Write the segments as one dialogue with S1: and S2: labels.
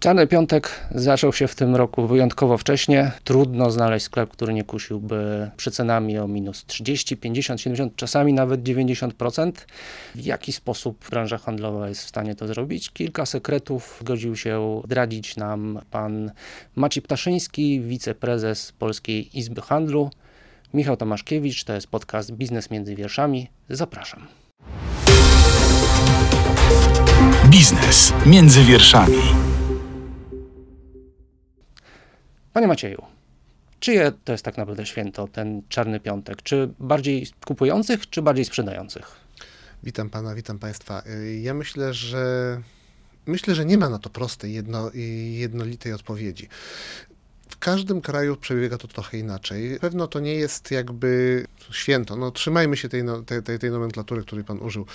S1: Czarny Piątek zaczął się w tym roku wyjątkowo wcześnie. Trudno znaleźć sklep, który nie kusiłby przycenami o minus 30, 50, 70, czasami nawet 90%. W jaki sposób branża handlowa jest w stanie to zrobić? Kilka sekretów godził się zdradzić nam pan Maciej Ptaszyński, wiceprezes Polskiej Izby Handlu. Michał Tomaszkiewicz, to jest podcast Biznes między wierszami. Zapraszam.
S2: Biznes między wierszami.
S1: Panie Macieju, czyje to jest tak naprawdę święto, ten czarny piątek? Czy bardziej kupujących, czy bardziej sprzedających?
S3: Witam pana, witam państwa. Y, ja myślę, że myślę, że nie ma na to prostej, jedno, jednolitej odpowiedzi. W każdym kraju przebiega to trochę inaczej. Pewno to nie jest jakby święto. No, trzymajmy się tej, no, tej, tej, tej nomenklatury, której pan użył,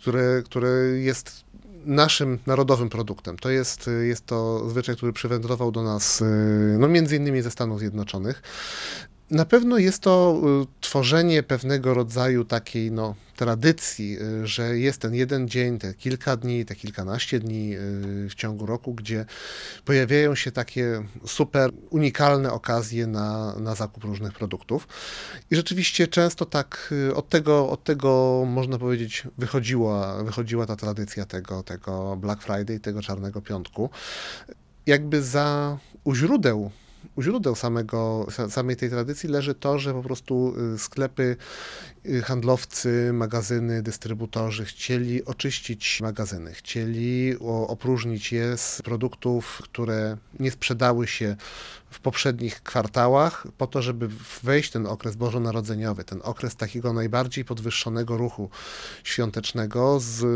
S3: które, które jest naszym narodowym produktem. To jest, jest to zwyczaj, który przywędrował do nas no między innymi ze Stanów Zjednoczonych. Na pewno jest to y, tworzenie pewnego rodzaju takiej no, tradycji, y, że jest ten jeden dzień, te kilka dni, te kilkanaście dni y, w ciągu roku, gdzie pojawiają się takie super unikalne okazje na, na zakup różnych produktów. I rzeczywiście często tak od tego, od tego można powiedzieć, wychodziła, wychodziła ta tradycja tego, tego Black Friday, tego Czarnego Piątku. Jakby za u źródeł u źródeł samego, samej tej tradycji leży to, że po prostu y, sklepy, handlowcy, magazyny, dystrybutorzy chcieli oczyścić magazyny, chcieli opróżnić je z produktów, które nie sprzedały się w poprzednich kwartałach, po to, żeby wejść ten okres bożonarodzeniowy, ten okres takiego najbardziej podwyższonego ruchu świątecznego z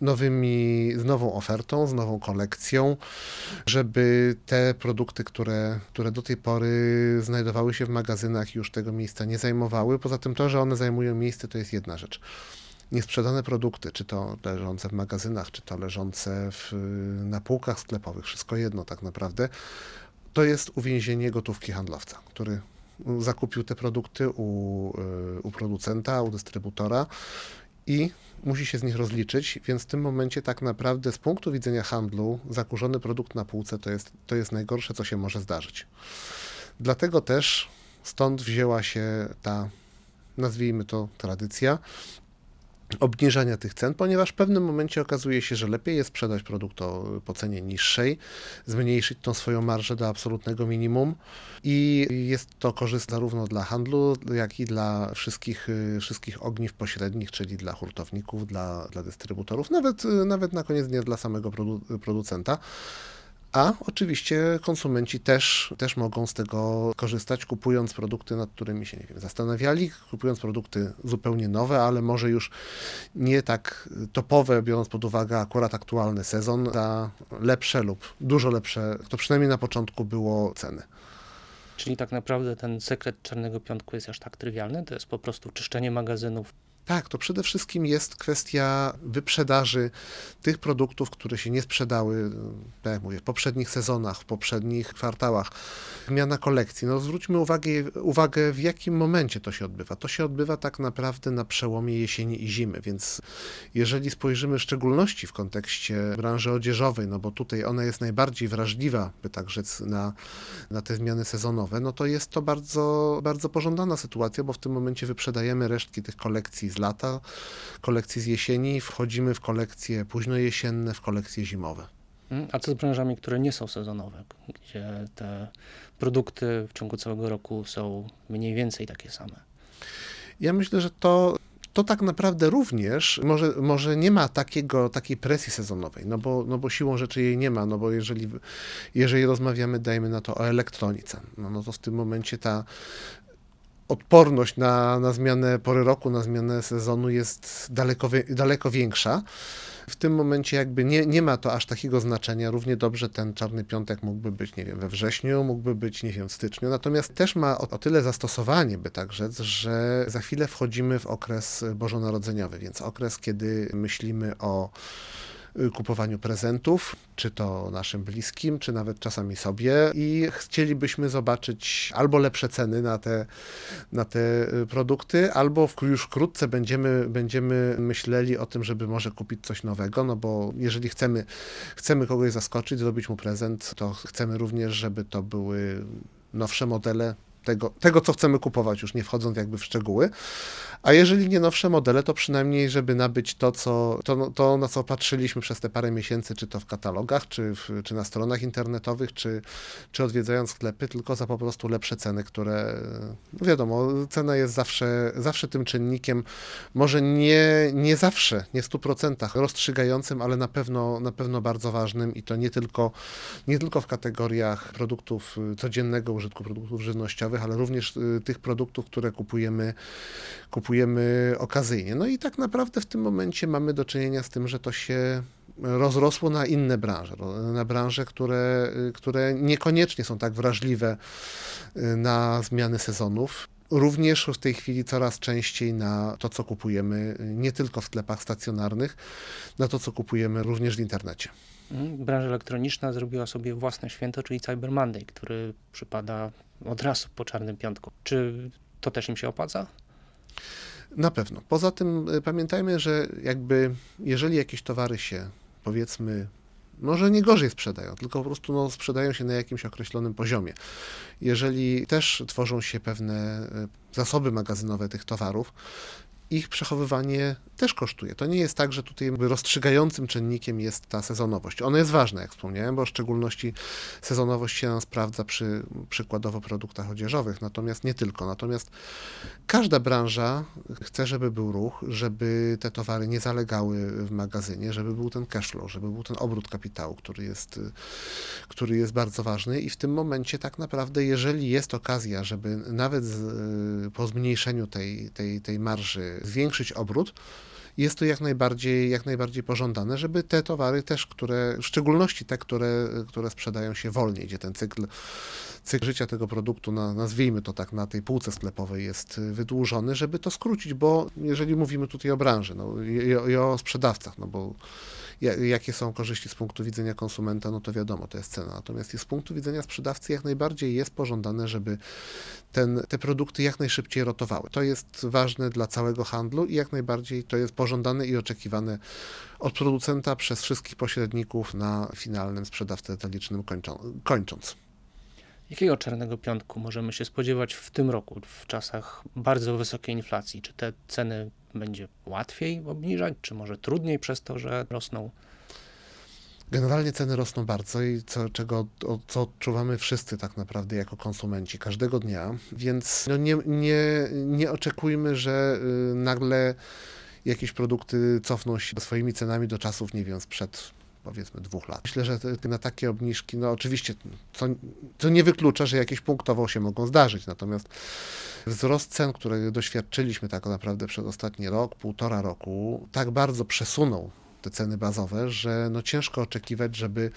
S3: nowymi, z nową ofertą, z nową kolekcją, żeby te produkty, które, które do tej pory znajdowały się w magazynach już tego miejsca nie zajmowały. Poza tym to, że one zajmują miejsce, to jest jedna rzecz niesprzedane produkty, czy to leżące w magazynach, czy to leżące w, na półkach sklepowych, wszystko jedno tak naprawdę, to jest uwięzienie gotówki handlowca, który zakupił te produkty u, y, u producenta, u dystrybutora i musi się z nich rozliczyć, więc w tym momencie tak naprawdę z punktu widzenia handlu zakurzony produkt na półce to jest, to jest najgorsze, co się może zdarzyć. Dlatego też stąd wzięła się ta, nazwijmy to, tradycja obniżania tych cen, ponieważ w pewnym momencie okazuje się, że lepiej jest sprzedać produkt po cenie niższej, zmniejszyć tą swoją marżę do absolutnego minimum i jest to korzystne zarówno dla handlu, jak i dla wszystkich, wszystkich ogniw pośrednich, czyli dla hurtowników, dla, dla dystrybutorów, nawet, nawet na koniec dnia dla samego producenta. A oczywiście konsumenci też, też mogą z tego korzystać, kupując produkty, nad którymi się nie wiem, zastanawiali, kupując produkty zupełnie nowe, ale może już nie tak topowe, biorąc pod uwagę akurat aktualny sezon, za lepsze lub dużo lepsze, to przynajmniej na początku było ceny.
S1: Czyli tak naprawdę ten sekret Czarnego Piątku jest aż tak trywialny? To jest po prostu czyszczenie magazynów
S3: tak, to przede wszystkim jest kwestia wyprzedaży tych produktów, które się nie sprzedały, tak jak mówię, w poprzednich sezonach, w poprzednich kwartałach. Zmiana kolekcji. No zwróćmy uwagę, uwagę, w jakim momencie to się odbywa. To się odbywa tak naprawdę na przełomie jesieni i zimy, więc jeżeli spojrzymy w szczególności w kontekście branży odzieżowej, no bo tutaj ona jest najbardziej wrażliwa, by tak rzec, na, na te zmiany sezonowe, no to jest to bardzo, bardzo pożądana sytuacja, bo w tym momencie wyprzedajemy resztki tych kolekcji z lata, kolekcji z jesieni, wchodzimy w kolekcje późnojesienne, w kolekcje zimowe.
S1: Mm, a co z branżami, które nie są sezonowe, gdzie te produkty w ciągu całego roku są mniej więcej takie same?
S3: Ja myślę, że to to tak naprawdę również może, może nie ma takiego, takiej presji sezonowej, no bo, no bo siłą rzeczy jej nie ma, no bo jeżeli, jeżeli rozmawiamy, dajmy na to o elektronice, no, no to w tym momencie ta odporność na, na zmianę pory roku, na zmianę sezonu jest daleko, daleko większa. W tym momencie jakby nie, nie ma to aż takiego znaczenia. Równie dobrze ten czarny piątek mógłby być, nie wiem, we wrześniu, mógłby być, nie wiem, w styczniu. Natomiast też ma o, o tyle zastosowanie, by tak rzec, że za chwilę wchodzimy w okres bożonarodzeniowy, więc okres, kiedy myślimy o kupowaniu prezentów, czy to naszym bliskim, czy nawet czasami sobie i chcielibyśmy zobaczyć albo lepsze ceny na te, na te y, produkty, albo już wkrótce będziemy, będziemy myśleli o tym, żeby może kupić coś nowego, no bo jeżeli chcemy, chcemy kogoś zaskoczyć, zrobić mu prezent, to chcemy również, żeby to były nowsze modele tego, tego, co chcemy kupować, już nie wchodząc jakby w szczegóły. A jeżeli nie nowsze modele, to przynajmniej, żeby nabyć to, co, to, to na co patrzyliśmy przez te parę miesięcy, czy to w katalogach, czy, w, czy na stronach internetowych, czy, czy odwiedzając sklepy, tylko za po prostu lepsze ceny, które, no wiadomo, cena jest zawsze, zawsze tym czynnikiem, może nie, nie zawsze, nie w 100% rozstrzygającym, ale na pewno, na pewno bardzo ważnym i to nie tylko, nie tylko w kategoriach produktów y, codziennego użytku, produktów żywnościowych, ale również y, tych produktów, które kupujemy, kupujemy okazyjnie. No i tak naprawdę w tym momencie mamy do czynienia z tym, że to się rozrosło na inne branże, na branże, które, które niekoniecznie są tak wrażliwe y, na zmiany sezonów. Również w tej chwili coraz częściej na to, co kupujemy, nie tylko w sklepach stacjonarnych, na to, co kupujemy również w internecie.
S1: Mm, Branża elektroniczna zrobiła sobie własne święto, czyli Cyber Monday, który przypada od razu po Czarnym Piątku. Czy to też im się opłaca?
S3: Na pewno. Poza tym y, pamiętajmy, że jakby jeżeli jakieś towary się powiedzmy może nie gorzej sprzedają, tylko po prostu no, sprzedają się na jakimś określonym poziomie. Jeżeli też tworzą się pewne y, zasoby magazynowe tych towarów, ich przechowywanie też kosztuje. To nie jest tak, że tutaj rozstrzygającym czynnikiem jest ta sezonowość. Ona jest ważna, jak wspomniałem, bo w szczególności sezonowość się nam sprawdza przy przykładowo produktach odzieżowych, natomiast nie tylko. Natomiast każda branża chce, żeby był ruch, żeby te towary nie zalegały w magazynie, żeby był ten cash flow, żeby był ten obrót kapitału, który jest, który jest bardzo ważny i w tym momencie tak naprawdę, jeżeli jest okazja, żeby nawet z, po zmniejszeniu tej, tej, tej marży zwiększyć obrót, jest to jak najbardziej, jak najbardziej pożądane, żeby te towary też, które, w szczególności te, które, które sprzedają się wolniej, gdzie ten cykl, cykl życia tego produktu, na, nazwijmy to tak, na tej półce sklepowej jest wydłużony, żeby to skrócić, bo jeżeli mówimy tutaj o branży no, i, i o- sprzedawcach, no bo jakie są korzyści z punktu widzenia konsumenta, no to wiadomo, to jest cena. Natomiast z punktu widzenia sprzedawcy jak najbardziej jest pożądane, żeby ten, te produkty jak najszybciej rotowały. To jest ważne dla całego handlu i jak najbardziej to jest pożądane i oczekiwane od producenta przez wszystkich pośredników na finalnym sprzedawcy detalicznym kończą, kończąc.
S1: Jakiego Czarnego Piątku możemy się spodziewać w tym roku, w czasach bardzo wysokiej inflacji? Czy te ceny będzie łatwiej obniżać, czy może trudniej przez to, że rosną?
S3: Generalnie ceny rosną bardzo i co, czego, o, co odczuwamy wszyscy tak naprawdę jako konsumenci każdego dnia, więc no nie, nie, nie oczekujmy, że y, nagle jakieś produkty cofną się swoimi cenami do czasów, nie wiem, sprzed powiedzmy dwóch lat. Myślę, że na takie obniżki, no oczywiście, co, co nie wyklucza, że jakieś punktowo się mogą zdarzyć, natomiast wzrost cen, który doświadczyliśmy tak naprawdę przez ostatni rok, półtora roku, tak bardzo przesunął te ceny bazowe, że no ciężko oczekiwać, żeby,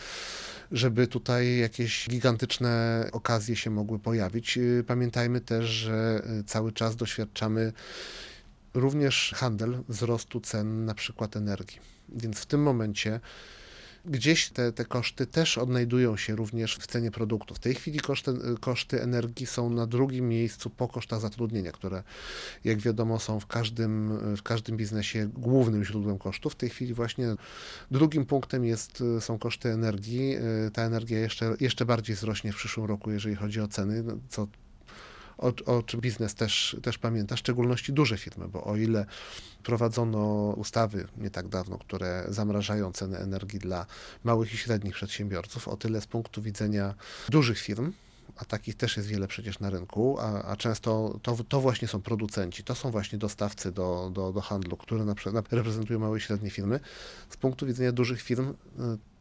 S3: żeby tutaj jakieś gigantyczne okazje się mogły pojawić. Yy, Pamiętajmy też, że yy, cały czas doświadczamy również handel wzrostu cen na przykład energii. Więc w tym momencie gdzieś te, te koszty też odnajdują się również w cenie produktu. W tej chwili koszty, koszty energii są na drugim miejscu po kosztach zatrudnienia, które jak wiadomo są w każdym, w każdym biznesie głównym źródłem kosztów. W tej chwili właśnie drugim punktem jest, są koszty energii. Ta energia jeszcze, jeszcze bardziej wzrośnie w przyszłym roku, jeżeli chodzi o ceny, no, co o, o czym biznes też, też pamięta, w szczególności duże firmy, bo o ile prowadzono ustawy nie tak dawno, które zamrażają ceny energii dla małych i średnich przedsiębiorców, o tyle z punktu widzenia dużych firm, a takich też jest wiele przecież na rynku, a, a często to, to właśnie są producenci, to są właśnie dostawcy do, do, do handlu, które na przykład reprezentują małe i średnie firmy. Z punktu widzenia dużych firm y,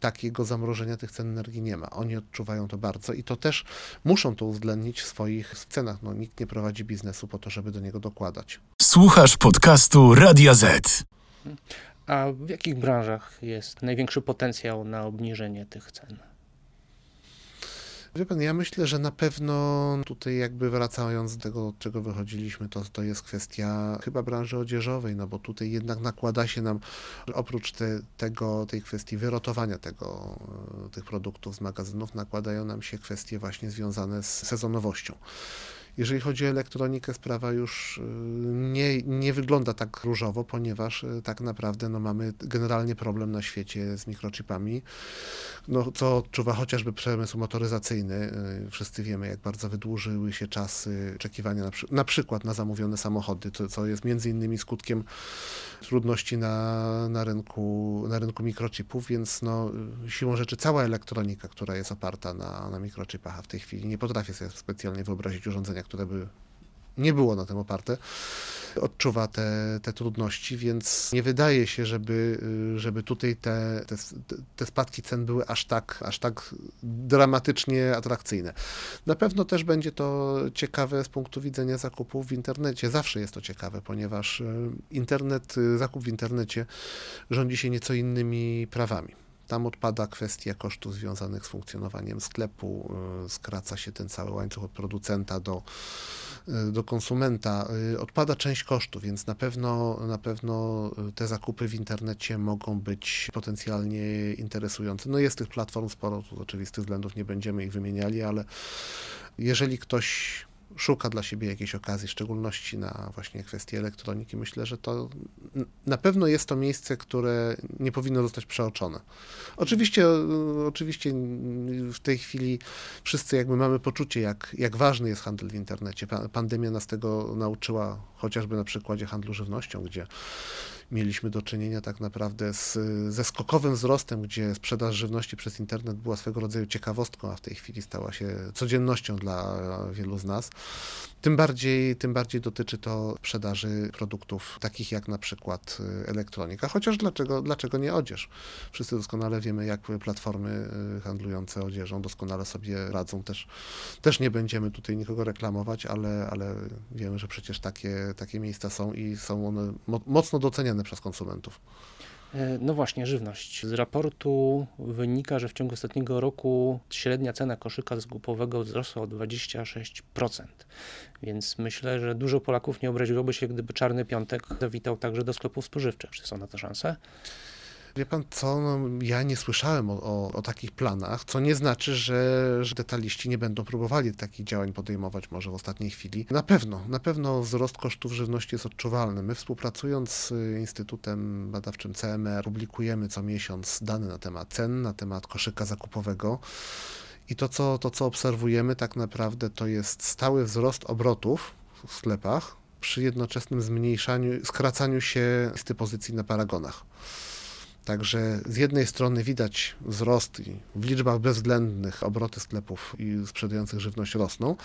S3: takiego zamrożenia tych cen energii nie ma. Oni odczuwają to bardzo i to też muszą to uwzględnić w swoich cenach. No, nikt nie prowadzi biznesu po to, żeby do niego dokładać.
S2: Słuchasz podcastu Radia Z.
S1: A w jakich branżach jest największy potencjał na obniżenie tych cen?
S3: Wie pan, ja myślę, że na pewno tutaj jakby wracając do tego, od czego wychodziliśmy, to, to jest kwestia chyba branży odzieżowej, no bo tutaj jednak nakłada się nam, oprócz te, tego, tej kwestii wyrotowania tego, e, tych produktów z magazynów, nakładają nam się kwestie właśnie związane z sezonowością. Jeżeli chodzi o elektronikę, sprawa już y, nie, nie wygląda tak różowo, ponieważ y, tak naprawdę no, mamy generalnie problem na świecie z mikrochipami, no, co odczuwa chociażby przemysł motoryzacyjny. Y, Wszyscy wiemy, jak bardzo wydłużyły się czasy oczekiwania na, na przykład na zamówione samochody, co, co jest między innymi skutkiem trudności na, na, rynku, na rynku mikrochipów, więc no, siłą rzeczy cała elektronika, która jest oparta na, na mikrochipach, a w tej chwili nie potrafię sobie specjalnie wyobrazić urządzenia, które by nie było na tym oparte, odczuwa te, te trudności, więc nie wydaje się, żeby, żeby tutaj te, te, te spadki cen były aż tak, aż tak dramatycznie atrakcyjne. Na pewno też będzie to ciekawe z punktu widzenia zakupów w internecie. Zawsze jest to ciekawe, ponieważ e, internet, zakup w internecie rządzi się nieco innymi prawami. Tam odpada kwestia kosztów związanych z funkcjonowaniem sklepu, y, skraca się ten cały łańcuch od producenta do, y, do konsumenta. Y, odpada część kosztów, więc na pewno, na pewno te zakupy w internecie mogą być potencjalnie interesujące. No jest tych platform sporo, tu z oczywistych względów nie będziemy ich wymieniali, ale jeżeli ktoś szuka dla siebie jakiejś okazji, w szczególności na właśnie kwestie elektroniki, myślę, że to na pewno jest to miejsce, które nie powinno zostać przeoczone. Oczywiście, oczywiście w tej chwili wszyscy jakby mamy poczucie, jak, jak ważny jest handel w internecie. Pandemia nas tego nauczyła, chociażby na przykładzie handlu żywnością, gdzie mieliśmy do czynienia tak naprawdę z, ze skokowym wzrostem, gdzie sprzedaż żywności przez internet była swego rodzaju ciekawostką, a w tej chwili stała się codziennością dla wielu z nas. Tym bardziej, tym bardziej dotyczy to sprzedaży produktów takich jak na przykład y, elektronika, chociaż dlaczego, dlaczego nie odzież? Wszyscy doskonale wiemy, jak platformy y, handlujące odzieżą doskonale sobie radzą. Też, też nie będziemy tutaj nikogo reklamować, ale, ale wiemy, że przecież takie, takie miejsca są i są one mocno doceniane przez konsumentów.
S1: E, no właśnie, żywność. Z raportu wynika, że w ciągu ostatniego roku średnia cena koszyka zakupowego wzrosła o 26%. Więc myślę, że dużo Polaków nie obraziłoby się, gdyby Czarny Piątek zawitał także do sklepów spożywczych. Czy są na to szanse?
S3: Wie pan co, no, ja nie słyszałem o, o, o, takich planach, co nie znaczy, że, że detaliści nie będą próbowali takich działań podejmować może w ostatniej chwili. Na pewno, na pewno wzrost kosztów żywności jest odczuwalny. My współpracując z Instytutem Badawczym CMR publikujemy co miesiąc dane na temat cen, na temat koszyka zakupowego. I to co, to, co obserwujemy, tak naprawdę to jest stały wzrost obrotów w sklepach przy jednoczesnym zmniejszaniu, skracaniu się listy pozycji na paragonach. Także z jednej strony widać wzrost w liczbach bezwzględnych obroty sklepów i sprzedających żywność rosną,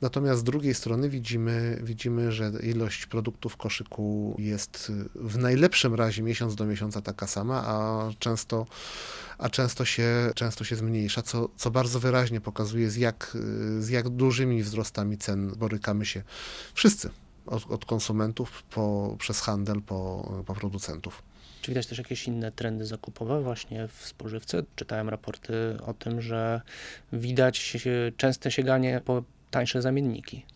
S3: natomiast z drugiej strony widzimy, widzimy, że ilość produktów w koszyku jest w najlepszym razie miesiąc do miesiąca taka sama, a często, a często, się, często się zmniejsza, co, co bardzo wyraźnie pokazuje z jak, z jak dużymi wzrostami cen borykamy się wszyscy, od, od konsumentów po, przez handel po, po producentów.
S1: Czy widać też jakieś inne trendy zakupowe właśnie w spożywce? Czytałem raporty o tym, że widać częste sięganie po tańsze zamienniki.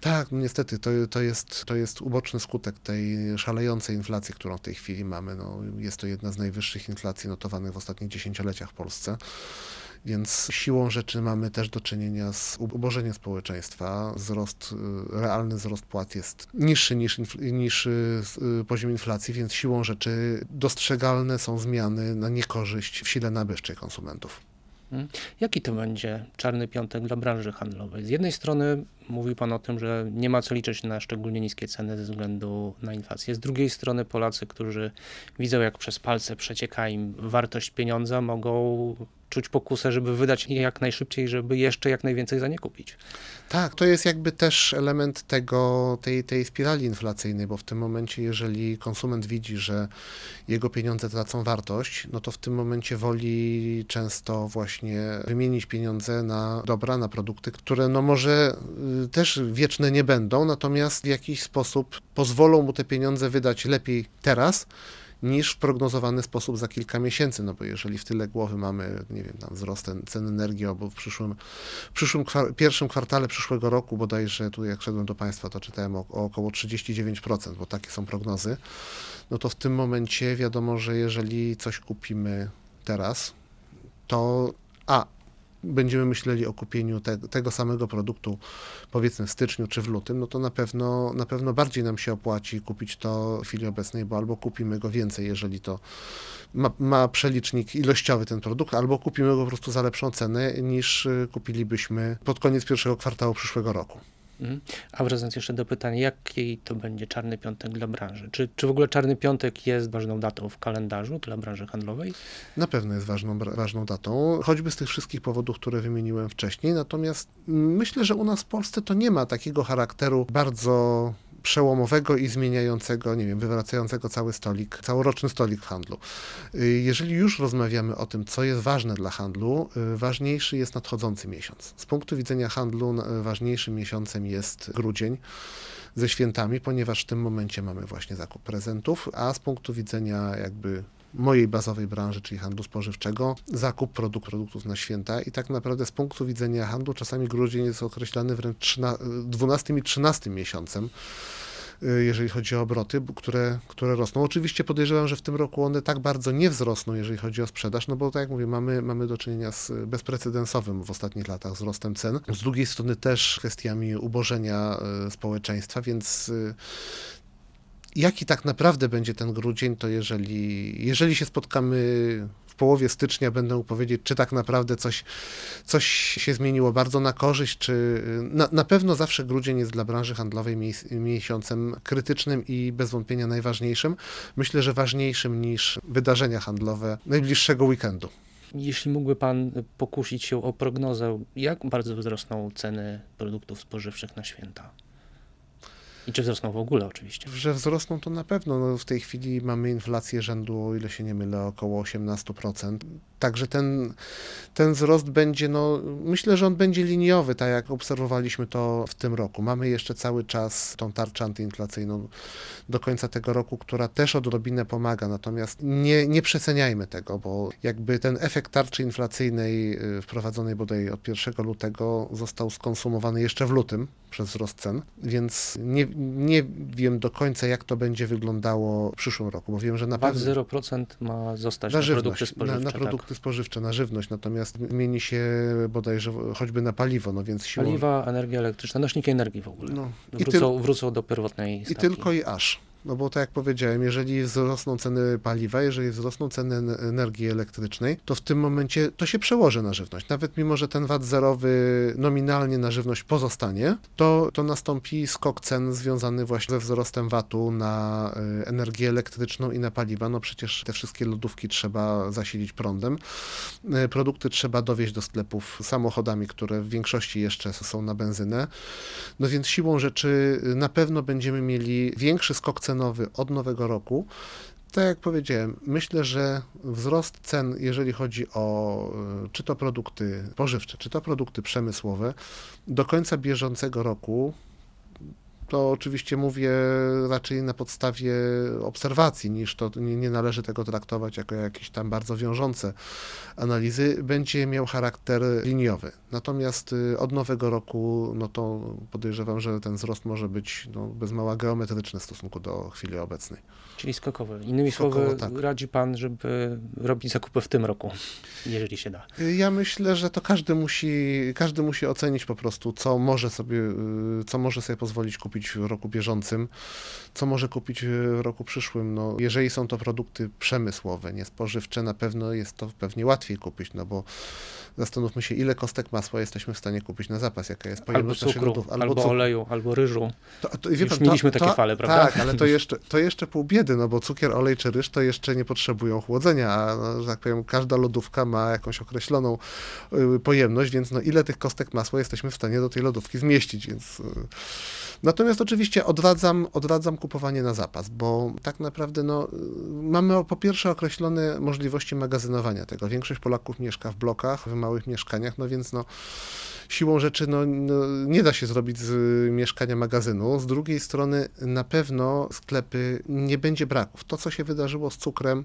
S3: Tak, no niestety to, to, jest, to jest uboczny skutek tej szalejącej inflacji, którą w tej chwili mamy. No, jest to jedna z najwyższych inflacji notowanych w ostatnich dziesięcioleciach w Polsce. Więc siłą rzeczy mamy też do czynienia z ubożeniem społeczeństwa. Wzrost, y, realny wzrost płat jest niższy niż, niż y, poziom inflacji, więc siłą rzeczy dostrzegalne są zmiany na niekorzyść w sile nabywczej konsumentów.
S1: Hmm. Jaki to będzie czarny piątek dla branży handlowej? Z jednej strony mówił Pan o tym, że nie ma co liczyć na szczególnie niskie ceny ze względu na inflację. Z drugiej strony Polacy, którzy widzą jak przez palce przecieka im wartość pieniądza, mogą czuć pokusę, żeby wydać je jak najszybciej, żeby jeszcze jak najwięcej za nie kupić.
S3: Tak, to jest jakby też element tego, tej, tej spirali inflacyjnej, bo w tym momencie, jeżeli konsument widzi, że jego pieniądze tracą wartość, no to w tym momencie woli często właśnie wymienić pieniądze na dobra, na produkty, które no może y, też wieczne nie będą, natomiast w jakiś sposób pozwolą mu te pieniądze wydać lepiej teraz, niż w prognozowany sposób za kilka miesięcy, no bo jeżeli w tyle głowy mamy, nie wiem, tam wzrost cen energii, albo w przyszłym, w przyszłym pierwszym kwartale przyszłego roku, bodajże tu jak szedłem do Państwa, to czytałem o, o około 39%, bo takie są prognozy, no to w tym momencie wiadomo, że jeżeli coś kupimy teraz, to a będziemy myśleli o kupieniu te, tego samego produktu powiedzmy w styczniu czy w lutym, no to na pewno, na pewno bardziej nam się opłaci kupić to w chwili obecnej, bo albo kupimy go więcej, jeżeli to ma, ma przelicznik ilościowy ten produkt, albo kupimy go po prostu za lepszą cenę niż y, kupilibyśmy pod koniec pierwszego kwartału przyszłego roku.
S1: Mhm. A wracając jeszcze do pytania, jaki to będzie czarny piątek dla branży? Czy, czy w ogóle czarny piątek jest ważną datą w kalendarzu dla branży handlowej?
S3: Na pewno jest ważną, ważną datą, choćby z tych wszystkich powodów, które wymieniłem wcześniej. Natomiast myślę, że u nas w Polsce to nie ma takiego charakteru bardzo przełomowego i zmieniającego, nie wiem, wywracającego cały stolik, całoroczny stolik handlu. Y, Jeżeli już rozmawiamy o tym, co jest ważne dla handlu, y, ważniejszy jest nadchodzący miesiąc. Z punktu widzenia handlu y, ważniejszym miesiącem jest grudzień ze świętami, ponieważ w tym momencie mamy właśnie zakup prezentów, a z punktu widzenia jakby mojej bazowej branży, czyli handlu spożywczego, zakup produkt, produktów na święta i tak naprawdę z punktu widzenia handlu czasami grudzień jest określany wręcz 13, 12 i 13 miesiącem, y, jeżeli chodzi o obroty, które, które rosną. Oczywiście podejrzewam, że w tym roku one tak bardzo nie wzrosną, jeżeli chodzi o sprzedaż, no bo tak jak mówię, mamy, mamy do czynienia z bezprecedensowym w ostatnich latach wzrostem cen. Z drugiej strony też kwestiami ubożenia y, społeczeństwa, więc y, jaki tak naprawdę będzie ten grudzień, to jeżeli, jeżeli się spotkamy w połowie stycznia, będę mógł powiedzieć, czy tak naprawdę coś, coś się zmieniło bardzo na korzyść, czy na, na pewno zawsze grudzień jest dla branży handlowej mies- miesiącem krytycznym i bez wątpienia najważniejszym. Myślę, że ważniejszym niż wydarzenia handlowe najbliższego weekendu.
S1: Jeśli mógłby Pan pokusić się o prognozę, jak bardzo wzrosną ceny produktów spożywczych na święta? I czy wzrosną w ogóle oczywiście?
S3: Że wzrosną to na pewno. No, w tej chwili mamy inflację rzędu, o ile się nie mylę, około 18%. Także ten, ten wzrost będzie, no myślę, że on będzie liniowy, tak jak obserwowaliśmy to w tym roku. Mamy jeszcze cały czas tą tarczę antyinflacyjną do końca tego roku, która też odrobinę pomaga, natomiast nie, nie przeceniajmy tego, bo jakby ten efekt tarczy inflacyjnej y, wprowadzonej bodaj od 1 lutego został skonsumowany jeszcze w lutym przez wzrost cen, więc nie, nie wiem do końca, jak to będzie wyglądało w przyszłym roku, bo wiem, że na
S1: VAT
S3: pewno
S1: 0% ma zostać
S3: na
S1: na, produkty
S3: żywność,
S1: spożywcze.
S3: na, na
S1: tak.
S3: produkty spożywcze, na żywność, natomiast zmieni się bodajże choćby na paliwo, no więc siłą...
S1: Paliwa, energia elektryczna, nośniki energii w ogóle.
S3: No, i,
S1: Wrócą,
S3: tyl,
S1: wrócą do pierwotnej
S3: I
S1: stawki.
S3: tylko i aż. No bo tak jak powiedziałem, jeżeli wzrosną ceny paliwa, jeżeli wzrosną ceny en- energii elektrycznej, to w tym momencie to się przełoży na żywność. Nawet mimo, że ten VAT zerowy nominalnie na żywność pozostanie, to, to nastąpi skok cen związany właśnie ze wzrostem VAT-u na y, energię elektryczną i na paliwa. No przecież te wszystkie lodówki trzeba zasilić prądem. Y, Produkty trzeba dowieźć do sklepów samochodami, które w większości jeszcze są na benzynę. No więc siłą rzeczy na pewno będziemy mieli większy skok cenowy od nowego roku. Tak jak powiedziałem, myślę, że wzrost cen, jeżeli chodzi o y, czy to produkty spożywcze, czy to produkty przemysłowe, do końca bieżącego roku, to oczywiście mówię raczej na podstawie obserwacji, niż to nie, nie należy tego traktować jako jakieś tam bardzo wiążące analizy, będzie miał charakter liniowy. Natomiast y, od nowego roku, no to podejrzewam, że ten wzrost może być no, bez mała geometryczny w stosunku do chwili obecnej.
S1: Czyli skokowe. Innymi
S3: Skokowo,
S1: słowy,
S3: tak.
S1: radzi Pan, żeby robić zakupy w tym roku, jeżeli się da.
S3: Y, Ja myślę, że to każdy musi, każdy musi ocenić po prostu, co może sobie, y, co może sobie pozwolić kupić w roku bieżącym, co może kupić w roku przyszłym. No, jeżeli są to produkty przemysłowe, nie spożywcze, na pewno jest to pewnie łatwiej kupić, no bo zastanówmy się, ile kostek masła jesteśmy w stanie kupić na zapas, jaka jest
S1: Albo
S3: pojemność naszych
S1: cukru,
S3: lodów,
S1: albo,
S3: cukru.
S1: oleju, albo ryżu.
S3: To, to,
S1: Już
S3: pan,
S1: mieliśmy
S3: to,
S1: takie fale, prawda?
S3: Tak, ale to jeszcze, to jeszcze pół biedy, no bo cukier, olej czy ryż to jeszcze nie potrzebują chłodzenia, a no, że tak powiem, każda lodówka ma jakąś określoną y, pojemność, więc no ile tych kostek masła jesteśmy w stanie do tej lodówki zmieścić, więc... Natomiast oczywiście odradzam, odradzam kupowanie na zapas, bo tak naprawdę no, mamy po pierwsze określone możliwości magazynowania tego. Większość Polaków mieszka w blokach, w małych mieszkaniach, no więc no, siłą rzeczy no, no, nie da się zrobić z mieszkania magazynu. Z drugiej strony na pewno sklepy nie będzie braków. To, co się wydarzyło z cukrem,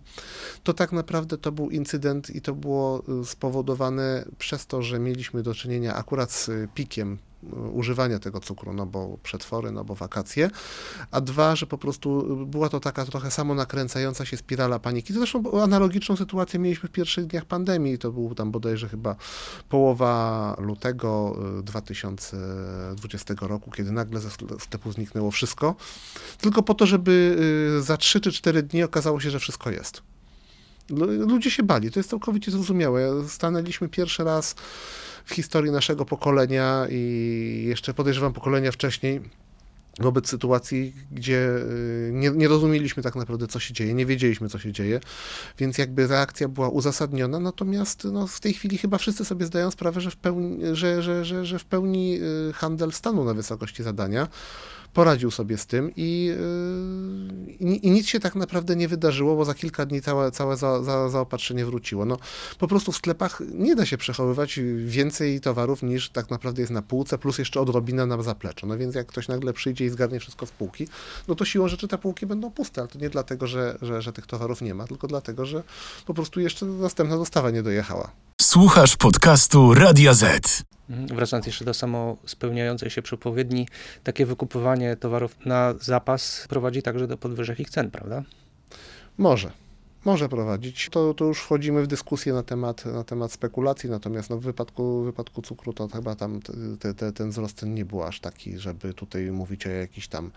S3: to tak naprawdę to był incydent i to było y, spowodowane przez to, że mieliśmy do czynienia akurat z pikiem używania tego cukru, no bo przetwory, no bo wakacje, a dwa, że po prostu była to taka trochę samo nakręcająca się spirala paniki. Zresztą analogiczną sytuację mieliśmy w pierwszych dniach pandemii, to był tam bodajże chyba połowa lutego 2020 y, roku, kiedy nagle ze sklepu zniknęło wszystko, tylko po to, żeby za 3 czy 4 dni okazało się, że wszystko jest. Ludzie się bali, to jest całkowicie zrozumiałe. Stanęliśmy pierwszy raz w historii naszego pokolenia i jeszcze podejrzewam pokolenia wcześniej wobec sytuacji, gdzie y, nie, nie, rozumieliśmy tak naprawdę, co się dzieje, nie wiedzieliśmy, co się dzieje, więc jakby reakcja była uzasadniona, natomiast no, w tej chwili chyba wszyscy sobie zdają sprawę, że w pełni, że, że, że, że w pełni y, handel stanął na wysokości zadania poradził sobie z tym i, yy, i, i, nic się tak naprawdę nie wydarzyło, bo za kilka dni całe, całe za, za, zaopatrzenie wróciło. No, po prostu w sklepach nie da się przechowywać więcej towarów niż tak naprawdę jest na półce, plus jeszcze odrobina na zapleczu. No więc jak ktoś nagle przyjdzie i zgarnie wszystko z półki, no to siłą rzeczy te półki będą puste, ale to nie dlatego, że, że, że tych towarów nie ma, tylko dlatego, że po prostu jeszcze następna dostawa nie dojechała.
S2: Słuchasz podcastu Radia Z.
S1: Wracając jeszcze do samospełniającej się przepowiedni, takie wykupywanie towarów na zapas prowadzi także do podwyżek ich cen, prawda?
S3: Może może prowadzić. To, to już wchodzimy w dyskusję na temat, na temat spekulacji, natomiast no w, wypadku, wypadku cukru to chyba tam te, te, ten wzrost nie był aż taki, żeby tutaj mówić o jakichś tam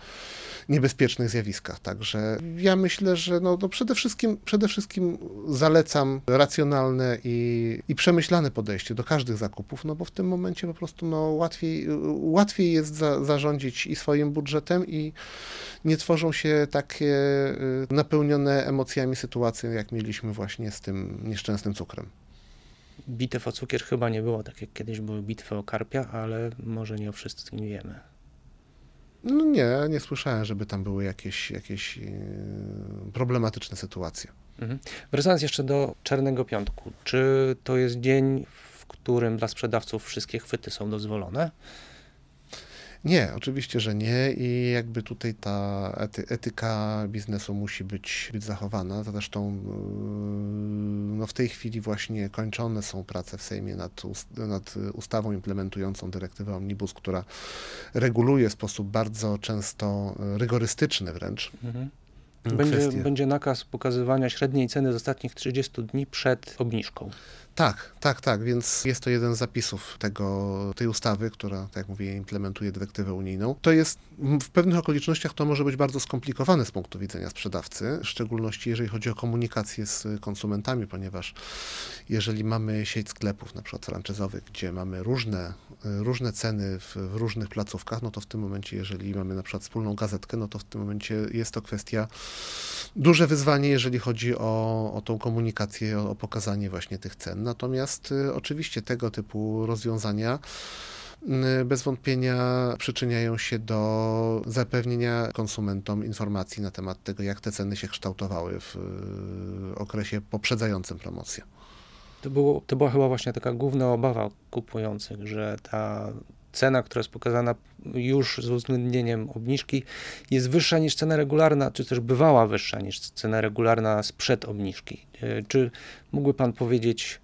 S3: niebezpiecznych zjawiskach. Także ja myślę, że no, no przede, wszystkim, przede wszystkim zalecam racjonalne i, i przemyślane podejście do każdych zakupów, no bo w tym momencie po prostu no, łatwiej, łatwiej jest za, zarządzić i swoim budżetem i nie tworzą się takie y, napełnione emocjami sytuacje, sytuację, jak mieliśmy właśnie z tym nieszczęsnym cukrem.
S1: Bitew o cukier chyba nie było tak, jak kiedyś były bitwy o karpia, ale może nie o wszystkim wiemy.
S3: No nie, nie słyszałem, żeby tam były jakieś, jakieś yy, problematyczne sytuacje.
S1: Mhm. Wracając jeszcze do Czarnego Piątku, czy to jest dzień, w którym dla sprzedawców wszystkie chwyty są dozwolone?
S3: Nie, oczywiście, że nie i jakby tutaj ta ety, etyka biznesu musi być, być zachowana. Zresztą yy, no w tej chwili właśnie kończone są prace w Sejmie nad, nad ustawą implementującą dyrektywę Omnibus, która reguluje w sposób bardzo często rygorystyczny wręcz. Mhm.
S1: Będzie, będzie nakaz pokazywania średniej ceny z ostatnich 30 dni przed obniżką.
S3: Tak, tak, tak, więc jest to jeden z zapisów tego, tej ustawy, która, tak jak mówię, implementuje dyrektywę unijną. To jest, w pewnych okolicznościach to może być bardzo skomplikowane z punktu widzenia sprzedawcy, w szczególności jeżeli chodzi o komunikację z konsumentami, ponieważ jeżeli mamy sieć sklepów, na przykład franczyzowych, gdzie mamy różne, różne ceny w, w różnych placówkach, no to w tym momencie, jeżeli mamy na przykład wspólną gazetkę, no to w tym momencie jest to kwestia, duże wyzwanie, jeżeli chodzi o, o tą komunikację, o, o pokazanie właśnie tych cen. Natomiast y, oczywiście tego typu rozwiązania y, bez wątpienia przyczyniają się do zapewnienia konsumentom informacji na temat tego, jak te ceny się kształtowały w y, okresie poprzedzającym promocję.
S1: To, było, to była chyba właśnie taka główna obawa kupujących, że ta cena, która jest pokazana już z uwzględnieniem obniżki, jest wyższa niż cena regularna, czy też bywała wyższa niż cena regularna sprzed obniżki. Czy mógłby Pan powiedzieć,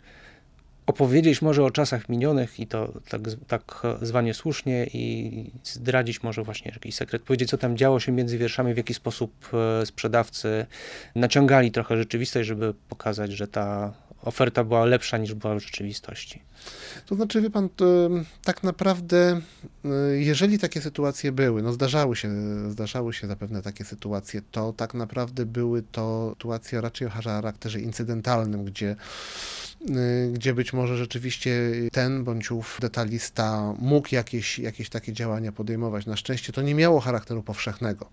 S1: opowiedzieć może o czasach minionych i to tak, tak zwanie słusznie i zdradzić może właśnie jakiś sekret, powiedzieć co tam działo się między wierszami, w jaki sposób e, sprzedawcy naciągali trochę rzeczywistość, żeby pokazać, że ta oferta była lepsza niż była w rzeczywistości.
S3: To znaczy, wie pan, tak naprawdę, y, jeżeli takie sytuacje były, no zdarzały się, zdarzały się zapewne takie sytuacje, to tak naprawdę były to sytuacje raczej o charakterze incydentalnym, gdzie gdzie być może rzeczywiście ten bądź ów detalista mógł jakieś, jakieś takie działania podejmować. Na szczęście to nie miało charakteru powszechnego.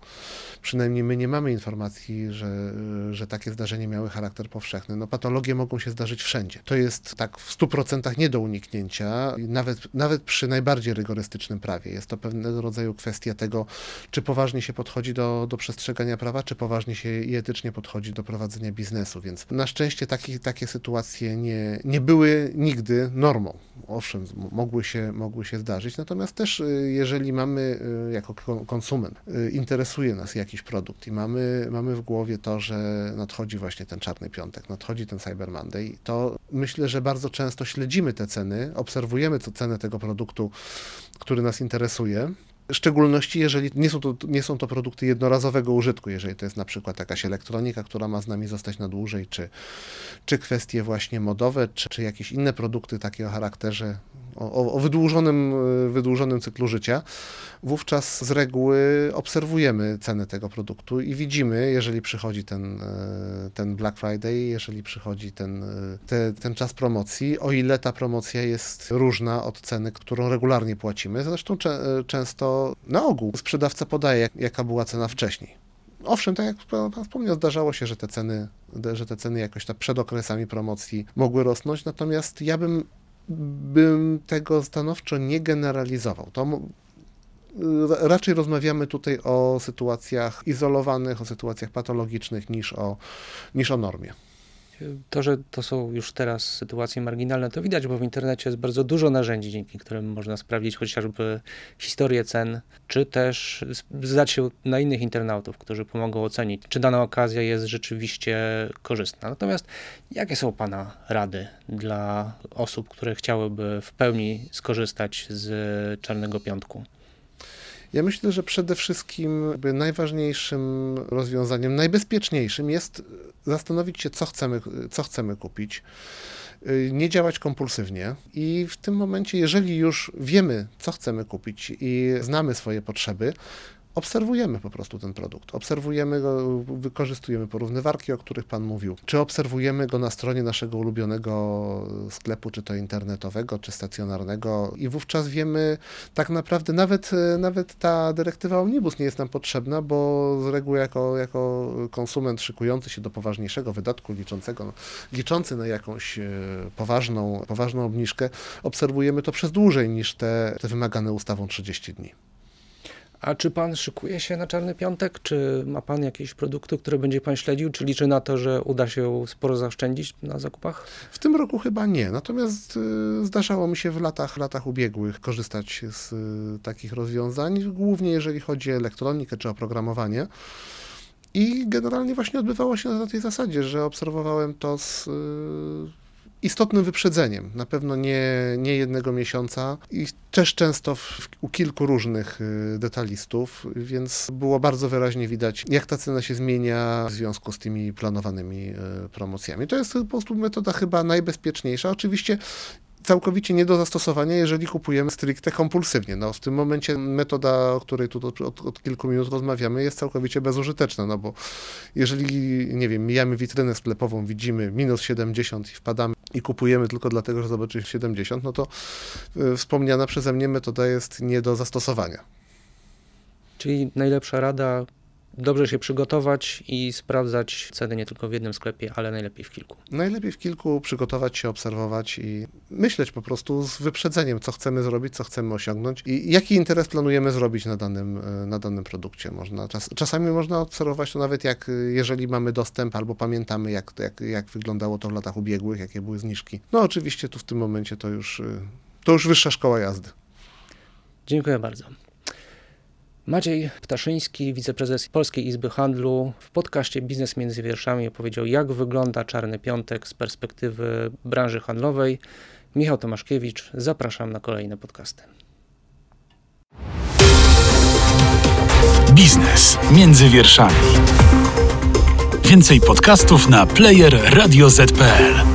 S3: Przynajmniej my nie mamy informacji, że, że takie zdarzenia miały charakter powszechny. No, patologie mogą się zdarzyć wszędzie. To jest tak w 100% nie do uniknięcia, nawet, nawet przy najbardziej rygorystycznym prawie. Jest to pewnego rodzaju kwestia tego, czy poważnie się podchodzi do, do przestrzegania prawa, czy poważnie się i etycznie podchodzi do prowadzenia biznesu. Więc na szczęście takie, takie sytuacje nie nie, nie były nigdy normą. Owszem, mogły się, mogły się zdarzyć, natomiast też y, jeżeli mamy y, jako ko- konsument, y, interesuje nas jakiś produkt i mamy, mamy w głowie to, że nadchodzi właśnie ten czarny piątek, nadchodzi ten Cyber Monday, to myślę, że bardzo często śledzimy te ceny, obserwujemy cenę tego produktu, który nas interesuje. W szczególności, jeżeli nie są, to, nie są to produkty jednorazowego użytku, jeżeli to jest na przykład jakaś elektronika, która ma z nami zostać na dłużej, czy, czy kwestie właśnie modowe, czy, czy jakieś inne produkty takie o charakterze, o, o- wydłużonym, y, wydłużonym cyklu życia, wówczas z reguły obserwujemy cenę tego produktu i widzimy, jeżeli przychodzi ten, e, ten Black Friday, jeżeli przychodzi ten, e, te, ten czas promocji, o ile ta promocja jest różna od ceny, którą regularnie płacimy. Zresztą cze, często na ogół sprzedawca podaje, jak, jaka była cena wcześniej. Owszem, tak jak pan wspomniał, zdarzało się, że te ceny, że te ceny jakoś tak przed okresami promocji mogły rosnąć, natomiast ja bym, bym tego stanowczo nie generalizował. To raczej rozmawiamy tutaj o sytuacjach izolowanych, o sytuacjach patologicznych niż o, niż o normie.
S1: To, że to są już teraz sytuacje marginalne, to widać, bo w internecie jest bardzo dużo narzędzi, dzięki którym można sprawdzić chociażby historię cen, czy też zdać się na innych internautów, którzy pomogą ocenić, czy dana okazja jest rzeczywiście korzystna. Natomiast jakie są Pana rady dla osób, które chciałyby w pełni skorzystać z Czarnego Piątku?
S3: Ja myślę, że przede wszystkim najważniejszym rozwiązaniem, najbezpieczniejszym jest zastanowić się, co chcemy, co chcemy kupić. Y, Nie działać kompulsywnie i w tym momencie, jeżeli już wiemy, co chcemy kupić i znamy swoje potrzeby, obserwujemy po prostu ten produkt. Obserwujemy go, wykorzystujemy porównywarki, o których Pan mówił, czy obserwujemy go na stronie naszego ulubionego sklepu, czy to internetowego, czy stacjonarnego i wówczas wiemy, tak naprawdę nawet, nawet ta dyrektywa Omnibus nie jest nam potrzebna, bo z reguły jako, jako konsument szykujący się do poważniejszego wydatku, liczącego, liczący na jakąś e, poważną, poważną obniżkę, obserwujemy to przez dłużej niż te, te wymagane ustawą 30 dni.
S1: A czy pan szykuje się na Czarny Piątek? Czy ma pan jakieś produkty, które będzie pan śledził? Czy liczy na to, że uda się sporo zaoszczędzić na zakupach?
S3: W tym roku chyba nie, natomiast y, zdarzało mi się w latach, latach ubiegłych korzystać z y, takich rozwiązań, głównie jeżeli chodzi o elektronikę czy oprogramowanie. I generalnie właśnie odbywało się na tej zasadzie, że obserwowałem to z y, istotnym wyprzedzeniem, na pewno nie, nie jednego miesiąca i też często w, u kilku różnych y, detalistów, więc było bardzo wyraźnie widać, jak ta cena się zmienia w związku z tymi planowanymi y, promocjami. To jest po prostu metoda chyba najbezpieczniejsza. Oczywiście całkowicie nie do zastosowania, jeżeli kupujemy stricte kompulsywnie. No, w tym momencie metoda, o której tu od, od, kilku minut rozmawiamy, jest całkowicie bezużyteczna, no bo jeżeli, nie wiem, mijamy witrynę sklepową, widzimy minus 70 i wpadamy i kupujemy tylko dlatego, że zobaczyliśmy 70, no to y, wspomniana przeze mnie metoda jest nie do zastosowania.
S1: Czyli najlepsza rada, dobrze się przygotować i sprawdzać ceny nie tylko w jednym sklepie, ale najlepiej w kilku.
S3: Najlepiej w kilku przygotować się, obserwować i myśleć po prostu z wyprzedzeniem, co chcemy zrobić, co chcemy osiągnąć i jaki interes planujemy zrobić na danym, e, na danym produkcie. Można, czas, czasami można obserwować to nawet jak, jeżeli mamy dostęp albo pamiętamy, jak, jak, jak wyglądało to w latach ubiegłych, jakie były zniżki. No oczywiście tu w tym momencie to już, e, to już wyższa szkoła jazdy.
S1: Dziękuję bardzo. Maciej Ptaszyński, wiceprezes Polskiej Izby Handlu, w podcaście Biznes między wierszami opowiedział, jak wygląda Czarny Piątek z perspektywy branży handlowej. Michał Tomaszkiewicz, zapraszam na kolejne podcasty.
S2: Biznes między wierszami. Więcej podcastów na player radioz.pl.